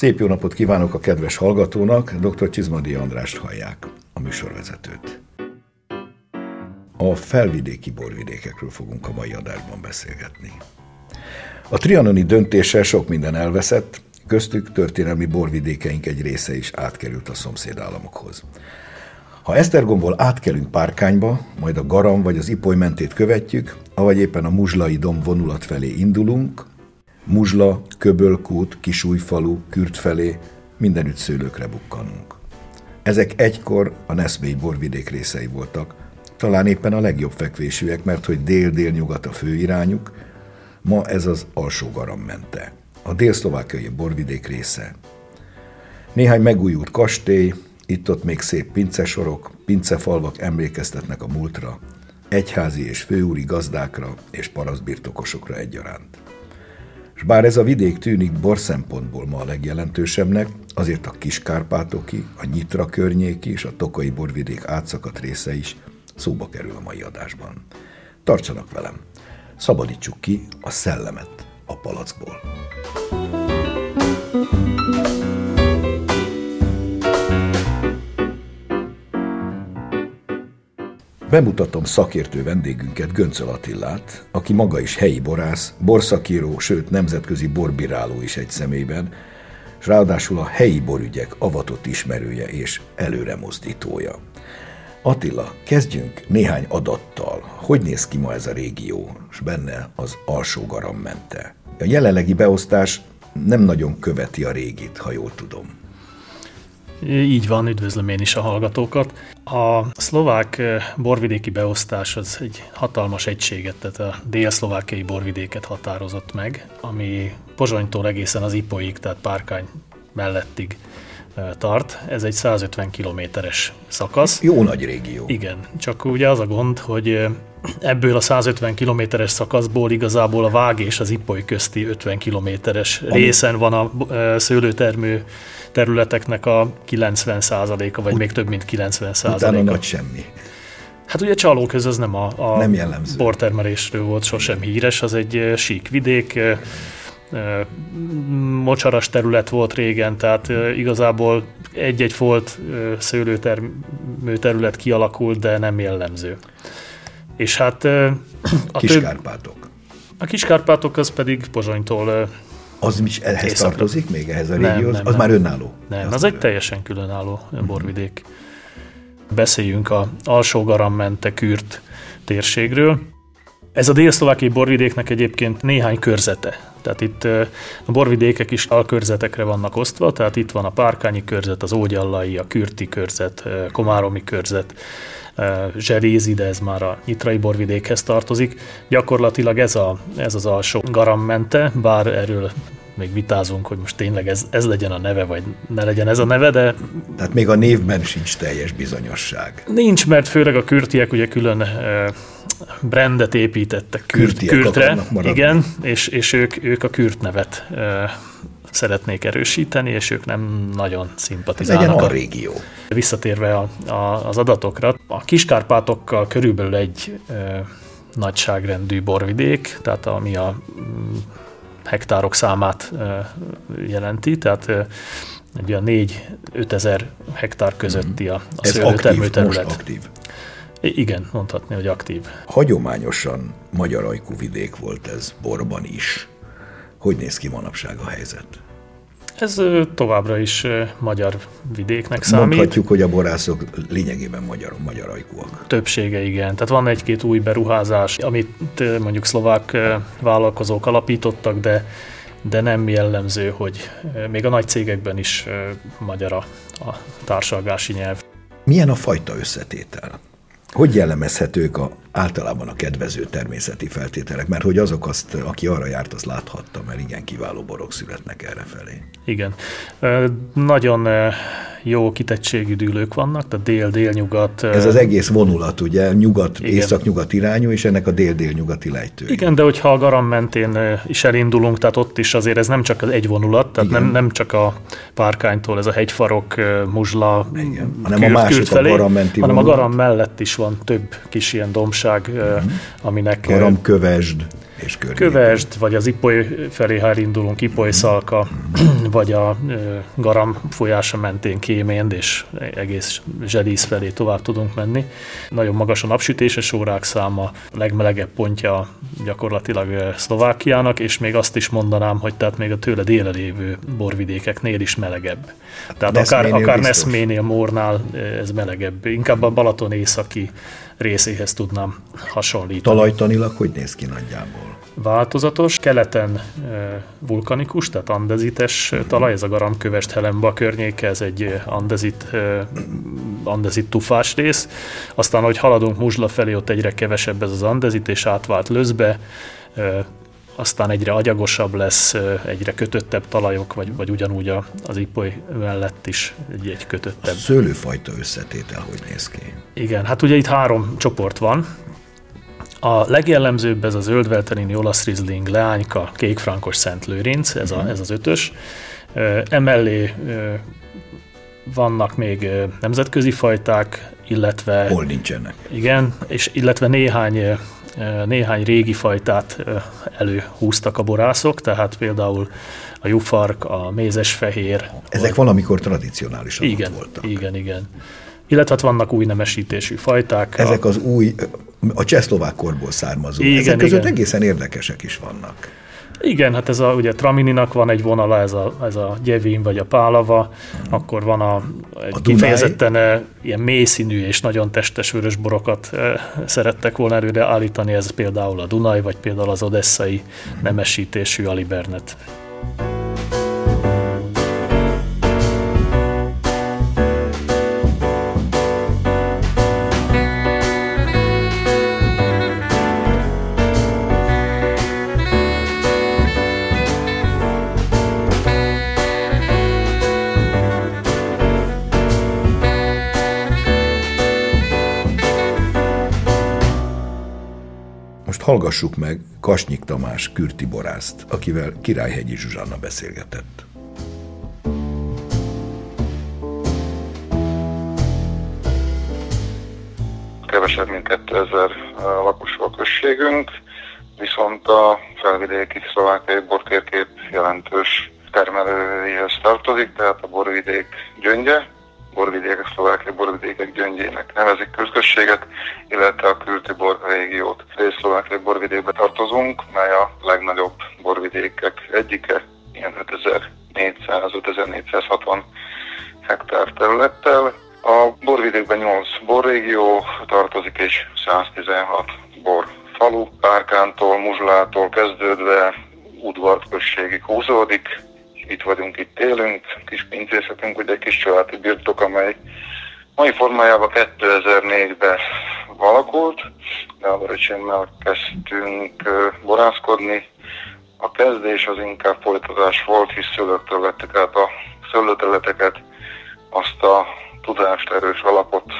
Szép jó napot kívánok a kedves hallgatónak, dr. Csizmadi Andrást hallják, a műsorvezetőt. A felvidéki borvidékekről fogunk a mai adásban beszélgetni. A trianoni döntéssel sok minden elveszett, köztük történelmi borvidékeink egy része is átkerült a szomszédállamokhoz. Ha Esztergomból átkelünk Párkányba, majd a Garam vagy az Ipoly mentét követjük, avagy éppen a Muzslai domb vonulat felé indulunk, Muzsla, Köbölkút, Kisújfalu, Kürt felé mindenütt szőlőkre bukkanunk. Ezek egykor a Neszmély borvidék részei voltak, talán éppen a legjobb fekvésűek, mert hogy dél-dél-nyugat a főirányuk, ma ez az alsó garam mente, a dél-szlovákiai borvidék része. Néhány megújult kastély, itt-ott még szép pincesorok, pincefalvak emlékeztetnek a múltra, egyházi és főúri gazdákra és parasztbirtokosokra egyaránt. És bár ez a vidék tűnik bor szempontból ma a legjelentősebbnek, azért a Kiskárpátoki, a Nyitra környéki és a Tokai borvidék átszakadt része is szóba kerül a mai adásban. Tartsanak velem! Szabadítsuk ki a szellemet a palackból. Bemutatom szakértő vendégünket, Göncöl Attillát, aki maga is helyi borász, borszakíró, sőt nemzetközi borbiráló is egy személyben, és ráadásul a helyi borügyek avatott ismerője és előremozdítója. Attila, kezdjünk néhány adattal. Hogy néz ki ma ez a régió, és benne az alsó garam mente? A jelenlegi beosztás nem nagyon követi a régit, ha jól tudom. Így van, üdvözlöm én is a hallgatókat. A szlovák eh, borvidéki beosztás az egy hatalmas egységet, tehát a dél-szlovákiai borvidéket határozott meg, ami Pozsonytól egészen az Ipoig, tehát Párkány mellettig eh, tart. Ez egy 150 kilométeres szakasz. Jó nagy régió. Igen, csak ugye az a gond, hogy eh, ebből a 150 kilométeres szakaszból igazából a Vág és az Ipoly közti 50 kilométeres részen van a szőlőtermő területeknek a 90%-a, vagy Ut- még több mint 90%-a. Utána nagy semmi. Hát ugye Csalóköz az nem a, a nem jellemző. bortermelésről volt sosem híres, az egy sík vidék, mocsaras terület volt régen, tehát igazából egy-egy folt szőlőtermő terület kialakult, de nem jellemző. És hát a Kiskárpátok. Több, a Kiskárpátok az pedig Pozsonytól az is ehhez Északra. tartozik még, ehhez a régióhoz? Nem, nem, az nem. már önálló? Nem, az, az egy teljesen különálló uh-huh. borvidék. Beszéljünk a alsó garammente kürt térségről. Ez a dél-szlovákiai borvidéknek egyébként néhány körzete. Tehát itt a borvidékek is alkörzetekre vannak osztva, tehát itt van a Párkányi körzet, az Ógyallai, a Kürti körzet, Komáromi körzet, Zserézi, de ez már a nyitrai borvidékhez tartozik. Gyakorlatilag ez, a, ez az alsó garammente, bár erről még vitázunk, hogy most tényleg ez, ez legyen a neve, vagy ne legyen ez a neve, de... Tehát még a névben sincs teljes bizonyosság. Nincs, mert főleg a kürtiek ugye külön brandet építettek kürt, kürtre, igen, és, és ők, ők a kürt nevet szeretnék erősíteni, és ők nem nagyon szimpatizálnak. Legyen a régió. Visszatérve a, a, az adatokra, a Kiskárpátokkal körülbelül egy e, nagyságrendű borvidék, tehát ami a mm, hektárok számát e, jelenti, tehát e, egy olyan 4-5 ezer hektár közötti a, a szőlőtermőterület. Most aktív. Igen, mondhatni, hogy aktív. Hagyományosan magyar ajkú vidék volt ez borban is. Hogy néz ki manapság a helyzet? Ez továbbra is magyar vidéknek számít. Mondhatjuk, hogy a borászok lényegében magyar, magyar ajkúak. Többsége igen. Tehát van egy-két új beruházás, amit mondjuk szlovák vállalkozók alapítottak, de, de nem jellemző, hogy még a nagy cégekben is magyar a, a társalgási nyelv. Milyen a fajta összetétel? Hogy jellemezhetők a, általában a kedvező természeti feltételek? Mert hogy azok azt, aki arra járt, az láthatta, mert igen kiváló borok születnek erre felé. Igen. Nagyon jó kitettségű dűlők vannak, tehát dél-dél-nyugat. Ez az egész vonulat, ugye, nyugat, észak-nyugat irányú, és ennek a dél-dél-nyugati lejtő. Igen, de hogyha a Garam mentén is elindulunk, tehát ott is azért ez nem csak az egy vonulat, tehát nem, nem csak a Párkánytól ez a hegyfarok, Muzsla, Igen. hanem kürt, a másik felé, a Garam menti hanem vonulat. a Garam mellett is van több kis ilyen dombság, uh-huh. aminek... Garam kövesd és környékén. Kövesd, vagy az Ipoly felé, ha elindulunk, Ipoly szalka, vagy a Garam folyása mentén Kéménd, és egész Zsedísz felé tovább tudunk menni. Nagyon magas a napsütéses órák száma, a legmelegebb pontja gyakorlatilag Szlovákiának, és még azt is mondanám, hogy tehát még a tőle déle lévő borvidékeknél is melegebb. Tehát akár, akár Neszménél, Mórnál ez melegebb. Inkább a Balaton északi részéhez tudnám hasonlítani. Talajtanilag hogy néz ki nagyjából? Változatos, keleten vulkanikus, tehát andezites talaj, ez a garamkövest Helemba környéke, ez egy andezit, andezit tufás rész. Aztán, hogy haladunk Muzsla felé, ott egyre kevesebb ez az andezit, és átvált löszbe, aztán egyre agyagosabb lesz, egyre kötöttebb talajok, vagy, vagy ugyanúgy az ipoly mellett is egy, egy kötöttebb. A szőlőfajta összetétel hogy néz ki? Igen, hát ugye itt három csoport van. A legjellemzőbb ez a zöldvelterini olasz rizling, leányka, kékfrankos Szent Lőrinc, ez, a, mhm. ez az ötös. Emellé vannak még nemzetközi fajták, illetve... Hol nincsenek? Igen, és illetve néhány néhány régi fajtát előhúztak a borászok, tehát például a jufark, a mézesfehér. Ezek vagy... valamikor tradicionálisan igen, voltak. Igen, igen. Illetve hát vannak új nemesítésű fajták. Ezek az új, a csehszlovák korból származó. Igen, Ezek között igen. egészen érdekesek is vannak. Igen, hát ez a, ugye Tramininak van egy vonala, ez a, ez a Gyevin vagy a Pálava, akkor van a, egy a kifejezetten e, ilyen mélyszínű és nagyon testes vörösborokat e, szerettek volna erőre állítani, ez például a Dunaj, vagy például az odesszai nemesítésű Alibernet. Hallgassuk meg Kasnyik Tamás Kürti Borászt, akivel Királyhegyi Zsuzsanna beszélgetett. Kevesebb, mint 2000 lakos a községünk, viszont a felvidéki szlovákiai bortérkép jelentős termelőihez tartozik, tehát a borvidék gyöngye, borvidékek, szlovákiai borvidékek gyöngyének nevezik közösséget, illetve a Kültibor régiót. Dél-szlovákiai borvidékbe tartozunk, mely a legnagyobb borvidékek egyike, ilyen 5400-5460 hektár területtel. A borvidékben 8 borrégió tartozik és 116 bor falu, Párkántól, Muzslától kezdődve udvart községig húzódik, itt vagyunk, itt élünk, kis pincészetünk, ugye egy kis családi birtok, amely mai formájában 2004-ben valakult, de a öcsémmel kezdtünk borászkodni. A kezdés az inkább folytatás volt, hisz szülőktől vettük át a szőlőterületeket, azt a tudást, erős alapot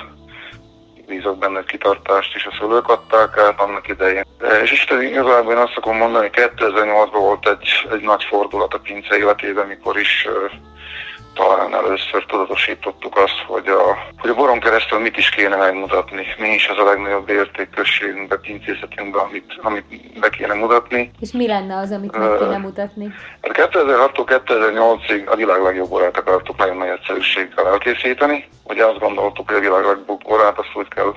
bízok benne, kitartást is a szülők adták át annak idején. És Isten igazából én azt akarom mondani, 2008-ban volt egy, egy nagy fordulat a pince életében, mikor is talán először tudatosítottuk azt, hogy a, hogy a boron keresztül mit is kéne megmutatni, mi is az a legnagyobb értékközségünkbe, pincészetünkbe, amit, amit be kéne mutatni. És mi lenne az, amit meg kéne mutatni? Hát 2006-tól 2008-ig a világ legjobb borát akartuk nagyon nagy egyszerűséggel elkészíteni. Ugye azt gondoltuk, hogy a világ legjobb borát azt úgy kell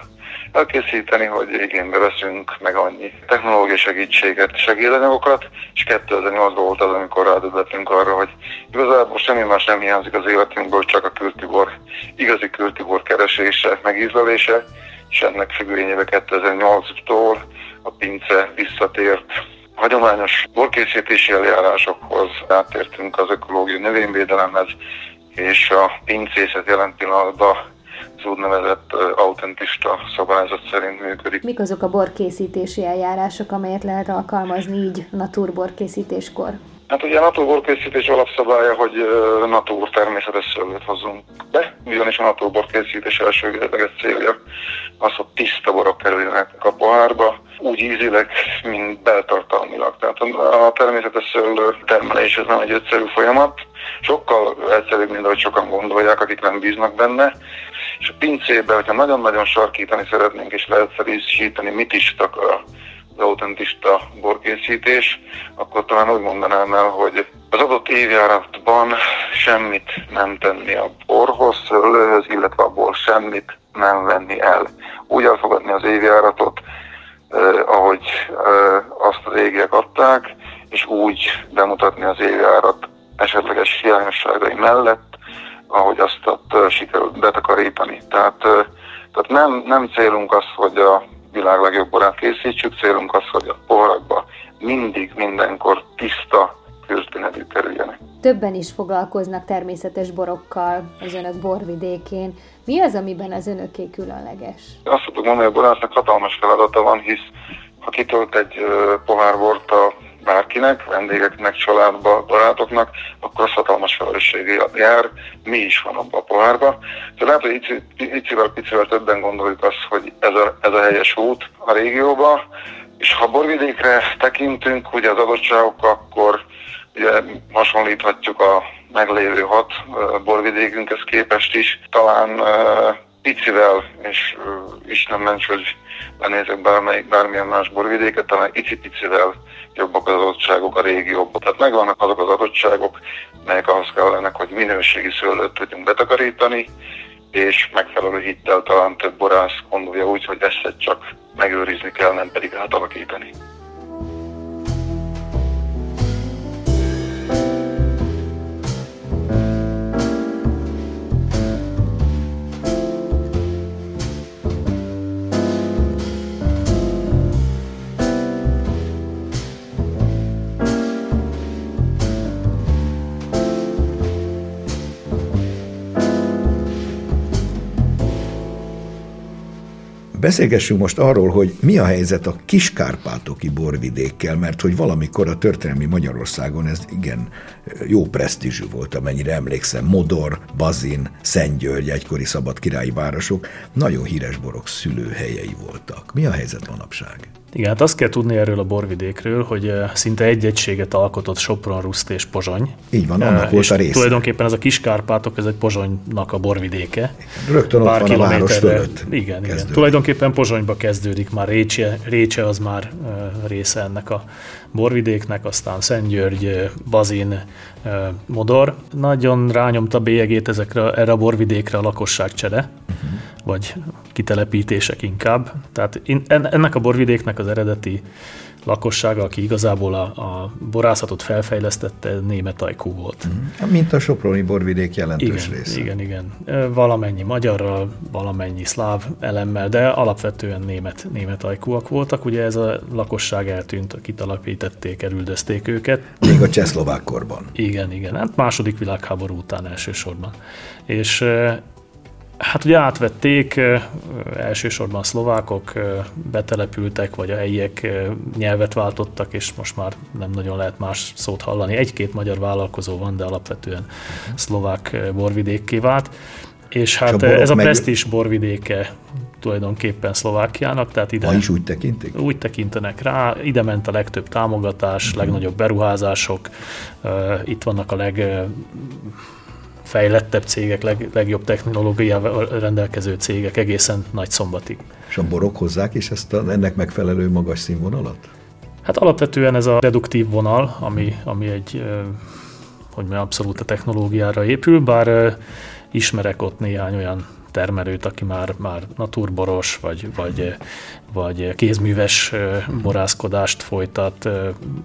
elkészíteni, hogy igénybe veszünk meg annyi technológiai segítséget, segédanyagokat, és 2008-ban volt az, amikor rádöbbetünk arra, hogy igazából semmi más nem hiányzik az életünkből, csak a kültibor, igazi kültibor keresése, megízlelése, és ennek függvényében 2008-tól a pince visszatért. Hagyományos borkészítési eljárásokhoz, átértünk az ökológiai növényvédelemhez, és a pincészet jelen pillanatban az úgynevezett autentista szabályzat szerint működik. Mik azok a borkészítési eljárások, amelyet lehet alkalmazni így naturborkészítéskor? Hát ugye a naturborkészítés alapszabálya, hogy natúr természetes szőlőt hozunk be, ugyanis a naturborkészítés elsőleges célja az, hogy tiszta borok kerüljenek a pohárba, úgy ízileg, mint beltartalmilag. Tehát a természetes szőlő termelés ez nem egy egyszerű folyamat, sokkal egyszerűbb, mint ahogy sokan gondolják, akik nem bíznak benne. És a pincébe, hogyha nagyon-nagyon sarkítani szeretnénk és leegyszerűsíteni, mit is takar a az autentista borkészítés, akkor talán úgy mondanám el, hogy az adott évjáratban semmit nem tenni a borhoz, szőlőhöz, illetve abból semmit nem venni el. Úgy elfogadni az évjáratot, eh, ahogy eh, azt a régiek adták, és úgy bemutatni az évjárat esetleges hiányosságai mellett, ahogy azt ott sikerült betakarítani. Tehát, tehát nem, nem célunk az, hogy a világ legjobb borát készítsük, célunk az, hogy a poharakba mindig, mindenkor tiszta közbinevű kerüljenek. Többen is foglalkoznak természetes borokkal az önök borvidékén. Mi az, amiben az önöké különleges? Azt tudok mondani, hogy a borásznak hatalmas feladata van, hisz ha kitölt egy pohár bort a bárkinek, vendégeknek, családba, barátoknak, akkor az hatalmas felelősség jár, mi is van abban a pohárba. Tehát lehet, hogy icivel, picivel többen gondoljuk azt, hogy ez a, ez a helyes út a régióba, és ha borvidékre tekintünk, ugye az adottságok, akkor ugye hasonlíthatjuk a meglévő hat borvidékünkhez képest is. Talán picivel, és uh, Isten ments, hogy lenézek bármelyik, bármilyen más borvidéket, talán icipicivel jobbak az adottságok a régióban. Tehát megvannak azok az adottságok, melyek ahhoz kellenek, hogy minőségi szőlőt tudjunk betakarítani, és megfelelő hittel talán több borász gondolja úgy, hogy ezt csak megőrizni kell, nem pedig átalakítani. Beszélgessünk most arról, hogy mi a helyzet a kiskárpátoki borvidékkel, mert hogy valamikor a történelmi Magyarországon ez igen jó presztízsű volt, amennyire emlékszem, Modor, Bazin, Szentgyörgy, egykori szabad királyi városok, nagyon híres borok szülőhelyei voltak. Mi a helyzet manapság? Igen, hát azt kell tudni erről a borvidékről, hogy eh, szinte egy egységet alkotott Sopron, Ruszt és Pozsony. Így van, annak volt a része. Tulajdonképpen ez a Kiskárpátok, ez egy Pozsonynak a borvidéke. Rögtön ott van a város fölött. Igen, igen. Tulajdonképpen Pozsonyba kezdődik már Récse, Récse az már uh, része ennek a borvidéknek, aztán Szentgyörgy, eh, Bazin, Modor. Nagyon rányomta bélyegét ezekre, erre a borvidékre a lakosságcsere. Uh-huh vagy kitelepítések inkább. Tehát ennek a borvidéknek az eredeti lakossága, aki igazából a, a borászatot felfejlesztette, német ajkú volt. Mm. Mint a Soproni borvidék jelentős igen, része. Igen, igen. Valamennyi magyarral, valamennyi szláv elemmel, de alapvetően német, német ajkúak voltak. Ugye ez a lakosság eltűnt, kitalapítették, erüldözték őket. Még a csehszlovák korban. Igen, igen. Hát második világháború után elsősorban. És Hát ugye átvették, elsősorban a szlovákok betelepültek, vagy a helyiek nyelvet váltottak, és most már nem nagyon lehet más szót hallani. Egy-két magyar vállalkozó van, de alapvetően szlovák borvidékké vált. És hát és a ez a meg... presztis borvidéke tulajdonképpen Szlovákiának. Tehát ide, Ma is úgy tekintik? Úgy tekintenek rá. Ide ment a legtöbb támogatás, uh-huh. legnagyobb beruházások. Itt vannak a leg fejlettebb cégek, leg, legjobb technológiával rendelkező cégek egészen nagy szombatig. És a borok hozzák is ezt a, ennek megfelelő magas színvonalat? Hát alapvetően ez a reduktív vonal, ami, ami egy hogy mi abszolút a technológiára épül, bár ismerek ott néhány olyan termelőt, aki már, már naturboros, vagy, vagy, vagy kézműves borászkodást folytat,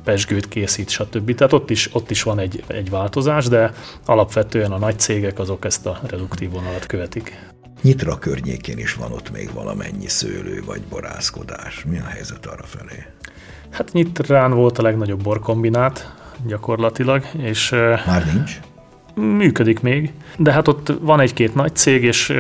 pesgőt készít, stb. Tehát ott is, ott is van egy, egy változás, de alapvetően a nagy cégek azok ezt a reduktív vonalat követik. Nyitra környékén is van ott még valamennyi szőlő vagy borászkodás. Mi a helyzet arra felé? Hát Nyitrán volt a legnagyobb borkombinát gyakorlatilag, és... Már nincs? Működik még, de hát ott van egy-két nagy cég, és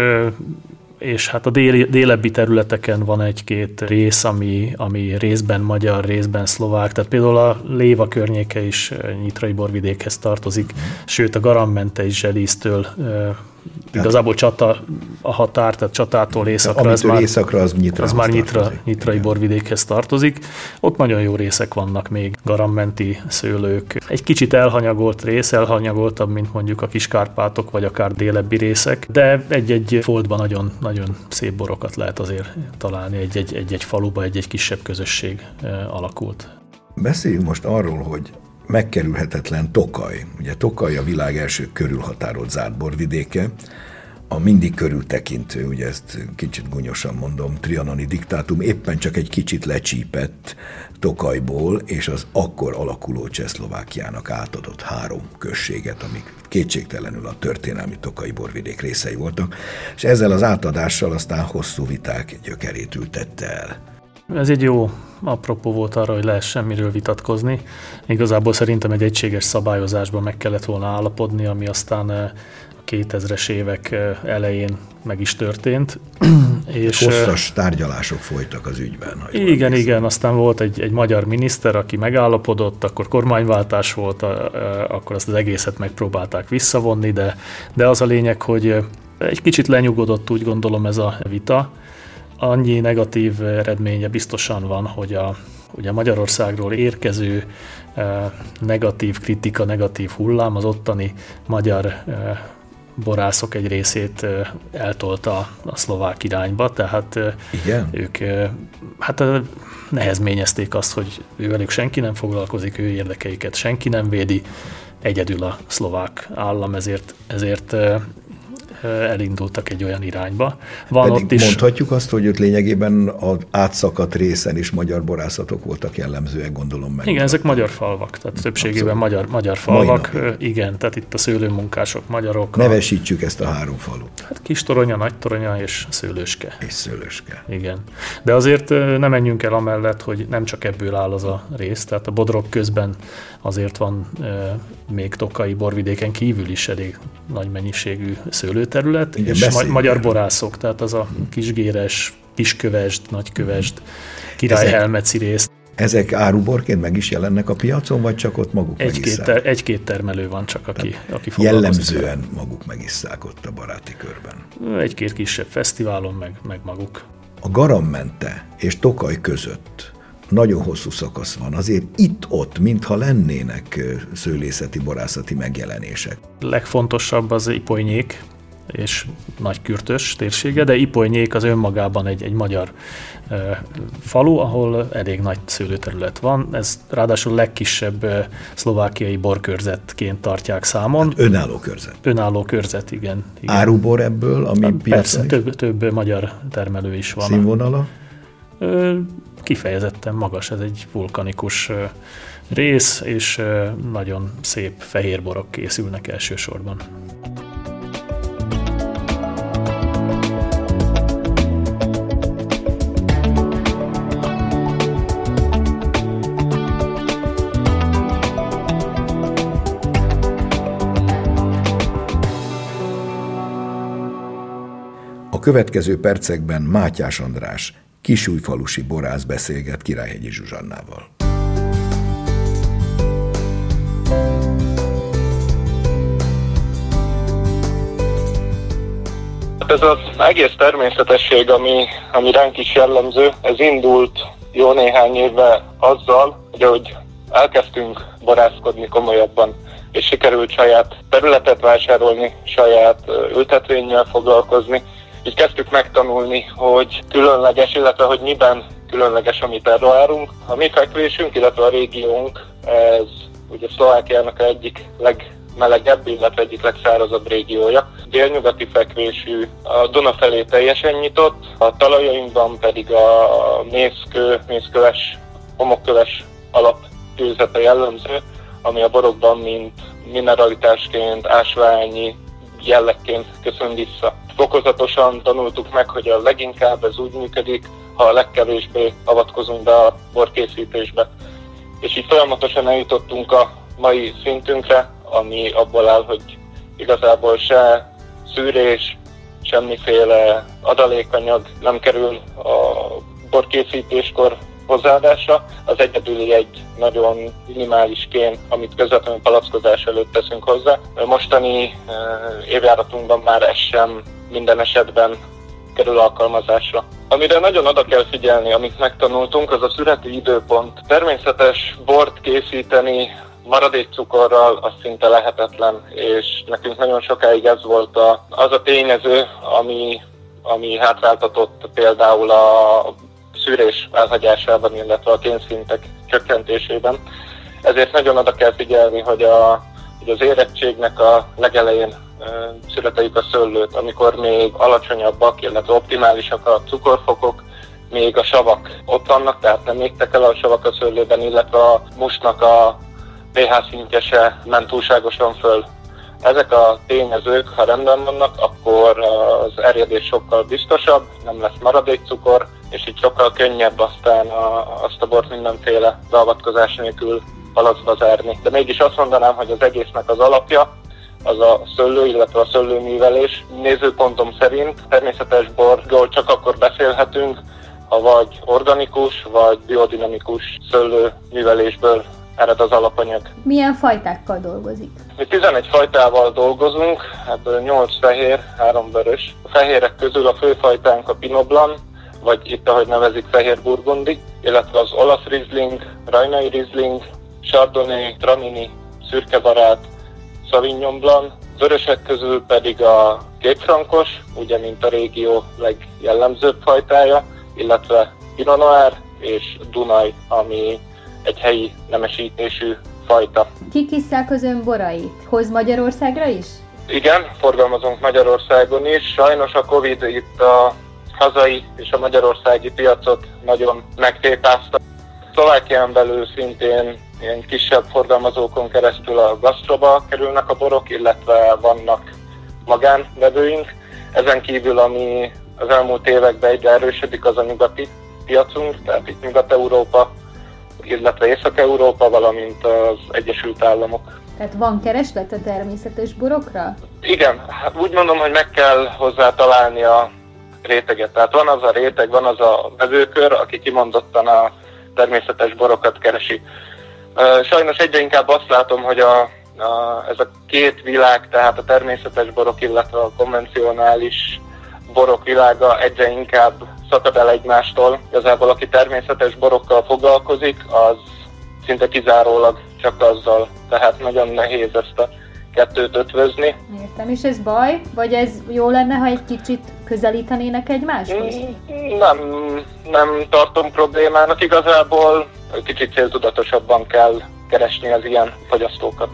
és hát a déli, délebbi területeken van egy-két rész, ami, ami részben magyar, részben szlovák, tehát például a Léva környéke is Nyitrai borvidékhez tartozik, sőt a Garammente is Zselíztől igazából csata a határ, tehát csatától északra, az már, északra, az, nyitra az már nyitra, nyitrai borvidékhez tartozik. Ott nagyon jó részek vannak még, garammenti szőlők. Egy kicsit elhanyagolt rész, elhanyagoltabb, mint mondjuk a Kiskárpátok, vagy akár délebbi részek, de egy-egy foltban nagyon, nagyon szép borokat lehet azért találni, egy-egy, egy-egy faluba, egy-egy kisebb közösség eh, alakult. Beszéljünk most arról, hogy megkerülhetetlen Tokaj. Ugye Tokaj a világ első körülhatárolt zárt borvidéke, a mindig körültekintő, ugye ezt kicsit gunyosan mondom, trianoni diktátum éppen csak egy kicsit lecsípett Tokajból, és az akkor alakuló Csehszlovákiának átadott három községet, amik kétségtelenül a történelmi Tokai borvidék részei voltak, és ezzel az átadással aztán hosszú viták gyökerét ültette el. Ez egy jó apropó volt arra, hogy lehessen miről vitatkozni. Igazából szerintem egy egységes szabályozásban meg kellett volna állapodni, ami aztán eh, a 2000-es évek eh, elején meg is történt. és Hosszas tárgyalások folytak az ügyben. Igen, igen, aztán volt egy, egy magyar miniszter, aki megállapodott, akkor kormányváltás volt, akkor azt az egészet megpróbálták visszavonni, de, de az a lényeg, hogy egy kicsit lenyugodott úgy gondolom ez a vita, annyi negatív eredménye biztosan van, hogy a, ugye Magyarországról érkező eh, negatív kritika, negatív hullám az ottani magyar eh, borászok egy részét eh, eltolta a szlovák irányba, tehát Igen? ők hát nehezményezték azt, hogy ővelük senki nem foglalkozik, ő érdekeiket senki nem védi, egyedül a szlovák állam, ezért, ezért elindultak egy olyan irányba. Van Pedig ott is... mondhatjuk azt, hogy ott lényegében az átszakadt részen is magyar borászatok voltak jellemzőek, gondolom meg. Igen, ezek magyar falvak, tehát többségében magyar, magyar falvak. Igen, tehát itt a szőlőmunkások magyarok. Nevesítsük a... ezt a három falut. Hát Kis Toronya, Nagy Toronya és Szőlőske. És Szőlőske. Igen. De azért nem menjünk el amellett, hogy nem csak ebből áll az a rész, tehát a bodrok közben azért van még Tokai borvidéken kívül is elég nagy mennyiségű szőlőterület, Igen, és ma- magyar borászok, tehát az a kisgéres, kiskövesd, nagykövesd, királyhelmeci részt. Ezek áruborként meg is jelennek a piacon, vagy csak ott maguk egy-két, megisszák? Ter, egy-két termelő van csak, aki, aki Jellemzően maguk megisszák ott a baráti körben. Egy-két kisebb fesztiválon, meg, meg maguk. A Garammente és Tokaj között nagyon hosszú szakasz van. Azért itt-ott, mintha lennének szőlészeti, borászati megjelenések. Legfontosabb az iponyék, és nagykürtös térsége, de Iponyék az önmagában egy, egy magyar e, falu, ahol elég nagy szőlőterület van. Ez ráadásul legkisebb e, szlovákiai borkörzetként tartják számon. Hát önálló körzet. Önálló körzet, igen. igen. Árubor ebből, ami hát, Persze, több, több magyar termelő is van. Színvonala? kifejezetten magas, ez egy vulkanikus rész, és nagyon szép fehér borok készülnek elsősorban. Következő percekben Mátyás András kisújfalusi borász beszélget Királyhegyi Zsuzsannával. Hát ez az egész természetesség, ami, ami ránk is jellemző, ez indult jó néhány éve azzal, hogy ahogy elkezdtünk borászkodni komolyabban, és sikerült saját területet vásárolni, saját ültetvényel foglalkozni, így kezdtük megtanulni, hogy különleges, illetve hogy miben különleges, amit elvárunk. A mi fekvésünk, illetve a régiónk, ez ugye Szlovákiának egyik legmelegebb, illetve egyik legszárazabb régiója. Délnyugati fekvésű, a Duna felé teljesen nyitott, a talajainkban pedig a mészkő, mészköves, homokköves alapkőzete jellemző, ami a borokban mint mineralitásként, ásványi jellegként köszön vissza fokozatosan tanultuk meg, hogy a leginkább ez úgy működik, ha a legkevésbé avatkozunk be a borkészítésbe. És így folyamatosan eljutottunk a mai szintünkre, ami abból áll, hogy igazából se szűrés, semmiféle adalékanyag nem kerül a borkészítéskor hozzáadása, az egyedüli egy nagyon minimális kén, amit közvetlenül palackozás előtt teszünk hozzá. Mostani évjáratunkban már ez sem minden esetben kerül alkalmazásra. Amire nagyon oda kell figyelni, amit megtanultunk, az a szüreti időpont. Természetes bort készíteni maradék cukorral az szinte lehetetlen, és nekünk nagyon sokáig ez volt a, az a tényező, ami, ami hátráltatott például a szűrés elhagyásában, illetve a kényszintek csökkentésében. Ezért nagyon oda kell figyelni, hogy, a, hogy az érettségnek a legelején születeljük a szőlőt, amikor még alacsonyabbak, illetve optimálisak a cukorfokok, még a savak ott vannak, tehát nem égtek el a savak a szőlőben, illetve a musnak a pH szintje se ment túlságosan föl. Ezek a tényezők, ha rendben vannak, akkor az erjedés sokkal biztosabb, nem lesz maradék cukor, és így sokkal könnyebb aztán a, azt a bort mindenféle beavatkozás nélkül palacba zárni. De mégis azt mondanám, hogy az egésznek az alapja az a szőlő, illetve a szőlőművelés. Nézőpontom szerint természetes borról csak akkor beszélhetünk, ha vagy organikus, vagy biodinamikus szőlőművelésből ered az alapanyag. Milyen fajtákkal dolgozik? Mi 11 fajtával dolgozunk, ebből 8 fehér, 3 vörös. A fehérek közül a főfajtánk a Pinoblan, vagy itt ahogy nevezik fehér burgundi, illetve az olasz Riesling, rajnai Riesling, Chardonnay, Tramini, szürkebarát, Sauvignon Blanc, vörösek közül pedig a kékfrankos, ugye mint a régió legjellemzőbb fajtája, illetve Pinot Noir és Dunaj, ami egy helyi nemesítésű fajta. Kikisszák az ön borait? Hoz Magyarországra is? Igen, forgalmazunk Magyarországon is. Sajnos a Covid itt a hazai és a magyarországi piacot nagyon megtépázta. Szlovákián belül szintén ilyen kisebb forgalmazókon keresztül a gasztroba kerülnek a borok, illetve vannak magánvevőink. Ezen kívül, ami az elmúlt években egyre erősödik, az a nyugati piacunk, tehát itt Nyugat-Európa, illetve Észak-Európa, valamint az Egyesült Államok. Tehát van kereslet a természetes borokra? Igen, hát úgy mondom, hogy meg kell hozzá találni a réteget. Tehát van az a réteg, van az a vevőkör, aki kimondottan a természetes borokat keresi. Sajnos egyre inkább azt látom, hogy a, a, ez a két világ, tehát a természetes borok, illetve a konvencionális borok világa egyre inkább szakad el egymástól. Igazából aki természetes borokkal foglalkozik, az szinte kizárólag csak azzal. Tehát nagyon nehéz ezt a kettőt ötvözni. Értem, és ez baj? Vagy ez jó lenne, ha egy kicsit közelítenének egymáshoz? Nem, nem tartom problémának. Igazából kicsit céltudatosabban kell keresni az ilyen fogyasztókat.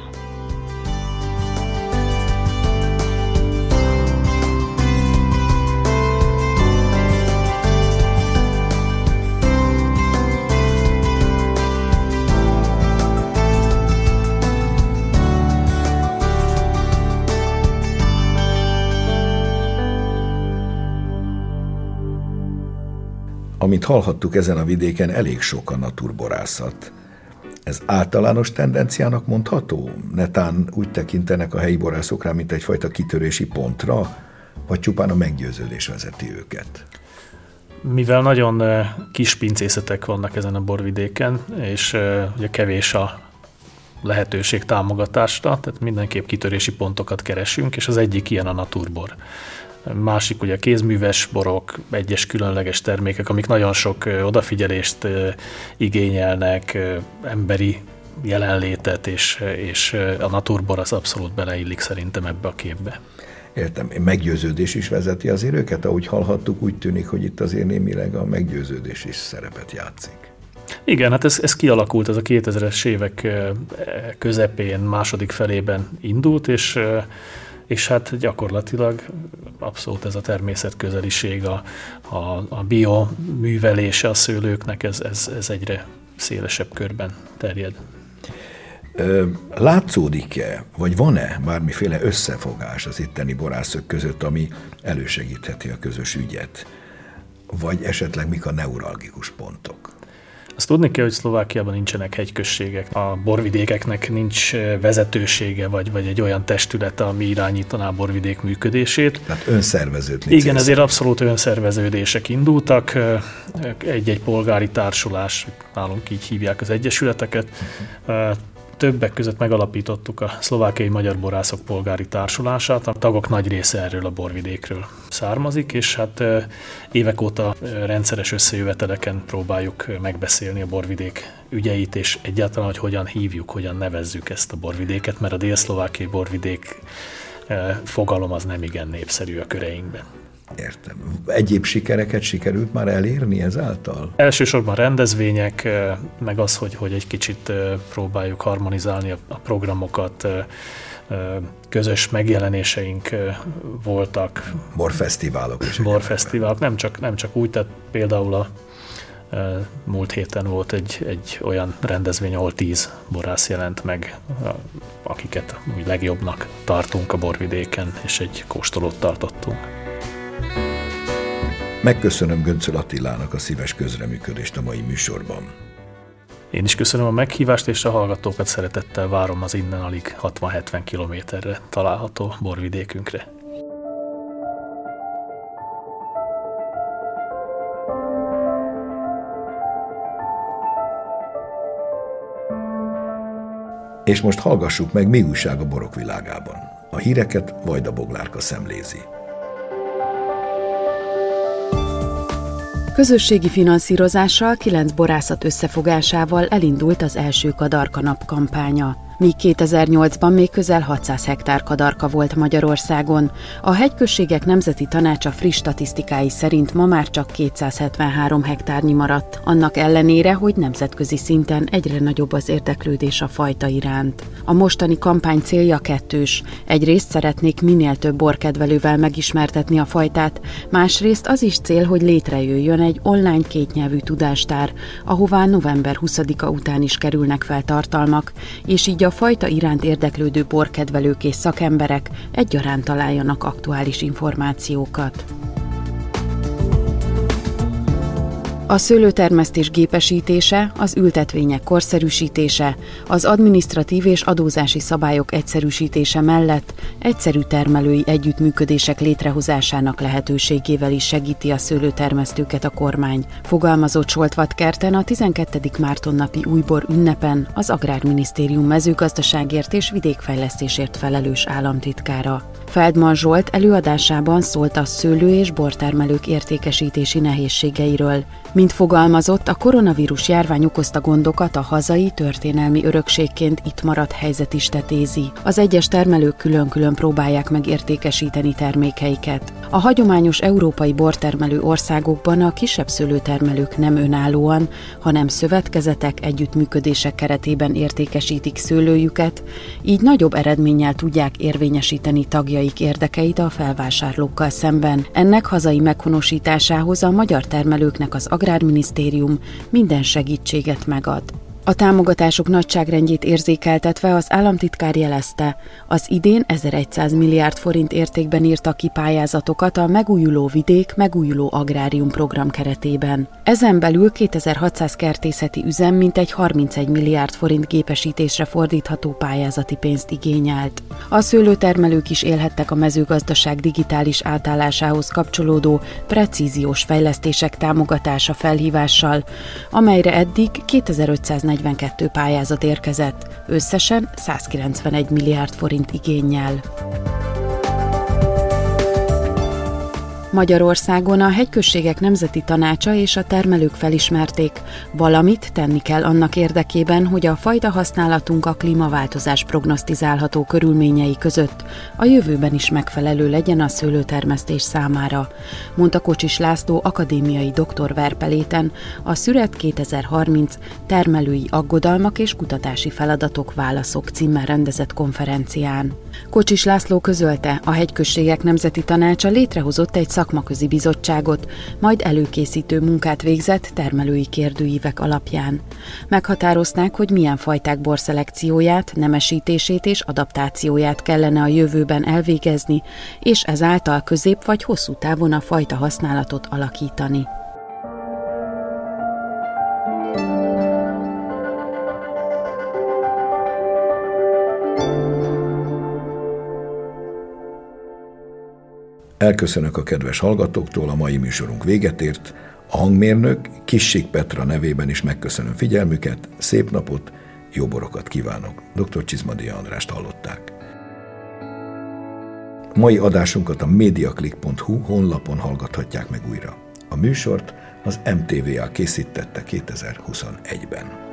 Amit hallhattuk ezen a vidéken, elég sok a naturborászat. Ez általános tendenciának mondható? Netán úgy tekintenek a helyi borászok rá, mint egyfajta kitörési pontra, vagy csupán a meggyőződés vezeti őket? Mivel nagyon eh, kis pincészetek vannak ezen a borvidéken, és eh, ugye kevés a lehetőség támogatásra, tehát mindenképp kitörési pontokat keresünk, és az egyik ilyen a naturbor másik ugye kézműves borok, egyes különleges termékek, amik nagyon sok odafigyelést igényelnek, emberi jelenlétet, és, és a naturbor az abszolút beleillik szerintem ebbe a képbe. Értem, meggyőződés is vezeti azért őket, ahogy hallhattuk, úgy tűnik, hogy itt azért némileg a meggyőződés is szerepet játszik. Igen, hát ez, ez kialakult, ez a 2000-es évek közepén, második felében indult, és és hát gyakorlatilag abszolút ez a természetközeliség, a, a, a bioművelése a szőlőknek, ez, ez, ez egyre szélesebb körben terjed. Látszódik-e, vagy van-e bármiféle összefogás az itteni borászok között, ami elősegítheti a közös ügyet? Vagy esetleg mik a neuralgikus pontok? Azt tudni kell, hogy Szlovákiában nincsenek hegyközségek, a borvidékeknek nincs vezetősége, vagy, vagy egy olyan testülete, ami irányítaná a borvidék működését. Tehát önszerveződni. Igen, ezért abszolút önszerveződések indultak. Egy-egy polgári társulás, nálunk így hívják az egyesületeket, Többek között megalapítottuk a szlovákiai magyar borászok polgári társulását. A tagok nagy része erről a borvidékről származik, és hát évek óta rendszeres összejöveteleken próbáljuk megbeszélni a borvidék ügyeit, és egyáltalán, hogy hogyan hívjuk, hogyan nevezzük ezt a borvidéket, mert a dél-szlovákiai borvidék fogalom az nem igen népszerű a köreinkben. Értem. Egyéb sikereket sikerült már elérni ezáltal? Elsősorban rendezvények, meg az, hogy, hogy egy kicsit próbáljuk harmonizálni a programokat, közös megjelenéseink voltak. Borfesztiválok is. Borfesztiválok, nem csak, nem csak úgy, tehát például a múlt héten volt egy, egy olyan rendezvény, ahol tíz borász jelent meg, akiket úgy legjobbnak tartunk a borvidéken, és egy kóstolót tartottunk. Megköszönöm Göncöl Attilának a szíves közreműködést a mai műsorban. Én is köszönöm a meghívást, és a hallgatókat szeretettel várom az innen alig 60-70 kilométerre található borvidékünkre. És most hallgassuk meg, mi újság a borok világában. A híreket Vajda Boglárka szemlézi. Közösségi finanszírozással, kilenc borászat összefogásával elindult az első Kadarka nap kampánya míg 2008-ban még közel 600 hektár kadarka volt Magyarországon. A hegyközségek nemzeti tanácsa friss statisztikái szerint ma már csak 273 hektárnyi maradt, annak ellenére, hogy nemzetközi szinten egyre nagyobb az érdeklődés a fajta iránt. A mostani kampány célja kettős. Egyrészt szeretnék minél több borkedvelővel megismertetni a fajtát, másrészt az is cél, hogy létrejöjjön egy online kétnyelvű tudástár, ahová november 20-a után is kerülnek fel tartalmak, és így a fajta iránt érdeklődő borkedvelők és szakemberek egyaránt találjanak aktuális információkat. A szőlőtermesztés gépesítése, az ültetvények korszerűsítése, az administratív és adózási szabályok egyszerűsítése mellett egyszerű termelői együttműködések létrehozásának lehetőségével is segíti a szőlőtermesztőket a kormány. Fogalmazott Soltvat Kerten a 12. Márton napi újbor ünnepen az Agrárminisztérium mezőgazdaságért és vidékfejlesztésért felelős államtitkára. Feldman Zsolt előadásában szólt a szőlő- és bortermelők értékesítési nehézségeiről. Mint fogalmazott, a koronavírus járvány okozta gondokat a hazai történelmi örökségként itt maradt helyzet is tetézi. Az egyes termelők külön-külön próbálják meg értékesíteni termékeiket. A hagyományos európai bortermelő országokban a kisebb szőlőtermelők nem önállóan, hanem szövetkezetek, együttműködések keretében értékesítik szőlőjüket, így nagyobb eredménnyel tudják érvényesíteni tagjaik érdekeit a felvásárlókkal szemben. Ennek hazai meghonosításához a magyar termelőknek az Agrárminisztérium minden segítséget megad. A támogatások nagyságrendjét érzékeltetve az államtitkár jelezte, az idén 1100 milliárd forint értékben írtak ki pályázatokat a Megújuló Vidék Megújuló Agrárium program keretében. Ezen belül 2600 kertészeti üzem mintegy 31 milliárd forint gépesítésre fordítható pályázati pénzt igényelt. A szőlőtermelők is élhettek a mezőgazdaság digitális átállásához kapcsolódó precíziós fejlesztések támogatása felhívással, amelyre eddig 2540 42 pályázat érkezett, összesen 191 milliárd forint igényel. Magyarországon a hegyközségek nemzeti tanácsa és a termelők felismerték, valamit tenni kell annak érdekében, hogy a fajta használatunk a klímaváltozás prognosztizálható körülményei között. A jövőben is megfelelő legyen a szőlőtermesztés számára, mondta Kocsis László akadémiai doktor Verpeléten. A Szüret 2030 termelői aggodalmak és kutatási feladatok válaszok címmel rendezett konferencián. Kocsis László közölte, a hegyközségek nemzeti tanácsa létrehozott egy szakmaközi bizottságot, majd előkészítő munkát végzett termelői kérdőívek alapján. Meghatározták, hogy milyen fajták borszelekcióját, nemesítését és adaptációját kellene a jövőben elvégezni, és ezáltal közép vagy hosszú távon a fajta használatot alakítani. Elköszönök a kedves hallgatóktól, a mai műsorunk véget ért. A hangmérnök Kissik Petra nevében is megköszönöm figyelmüket, szép napot, jó borokat kívánok. Dr. Csizmadia Andrást hallották. Mai adásunkat a mediaclick.hu honlapon hallgathatják meg újra. A műsort az MTVA készítette 2021-ben.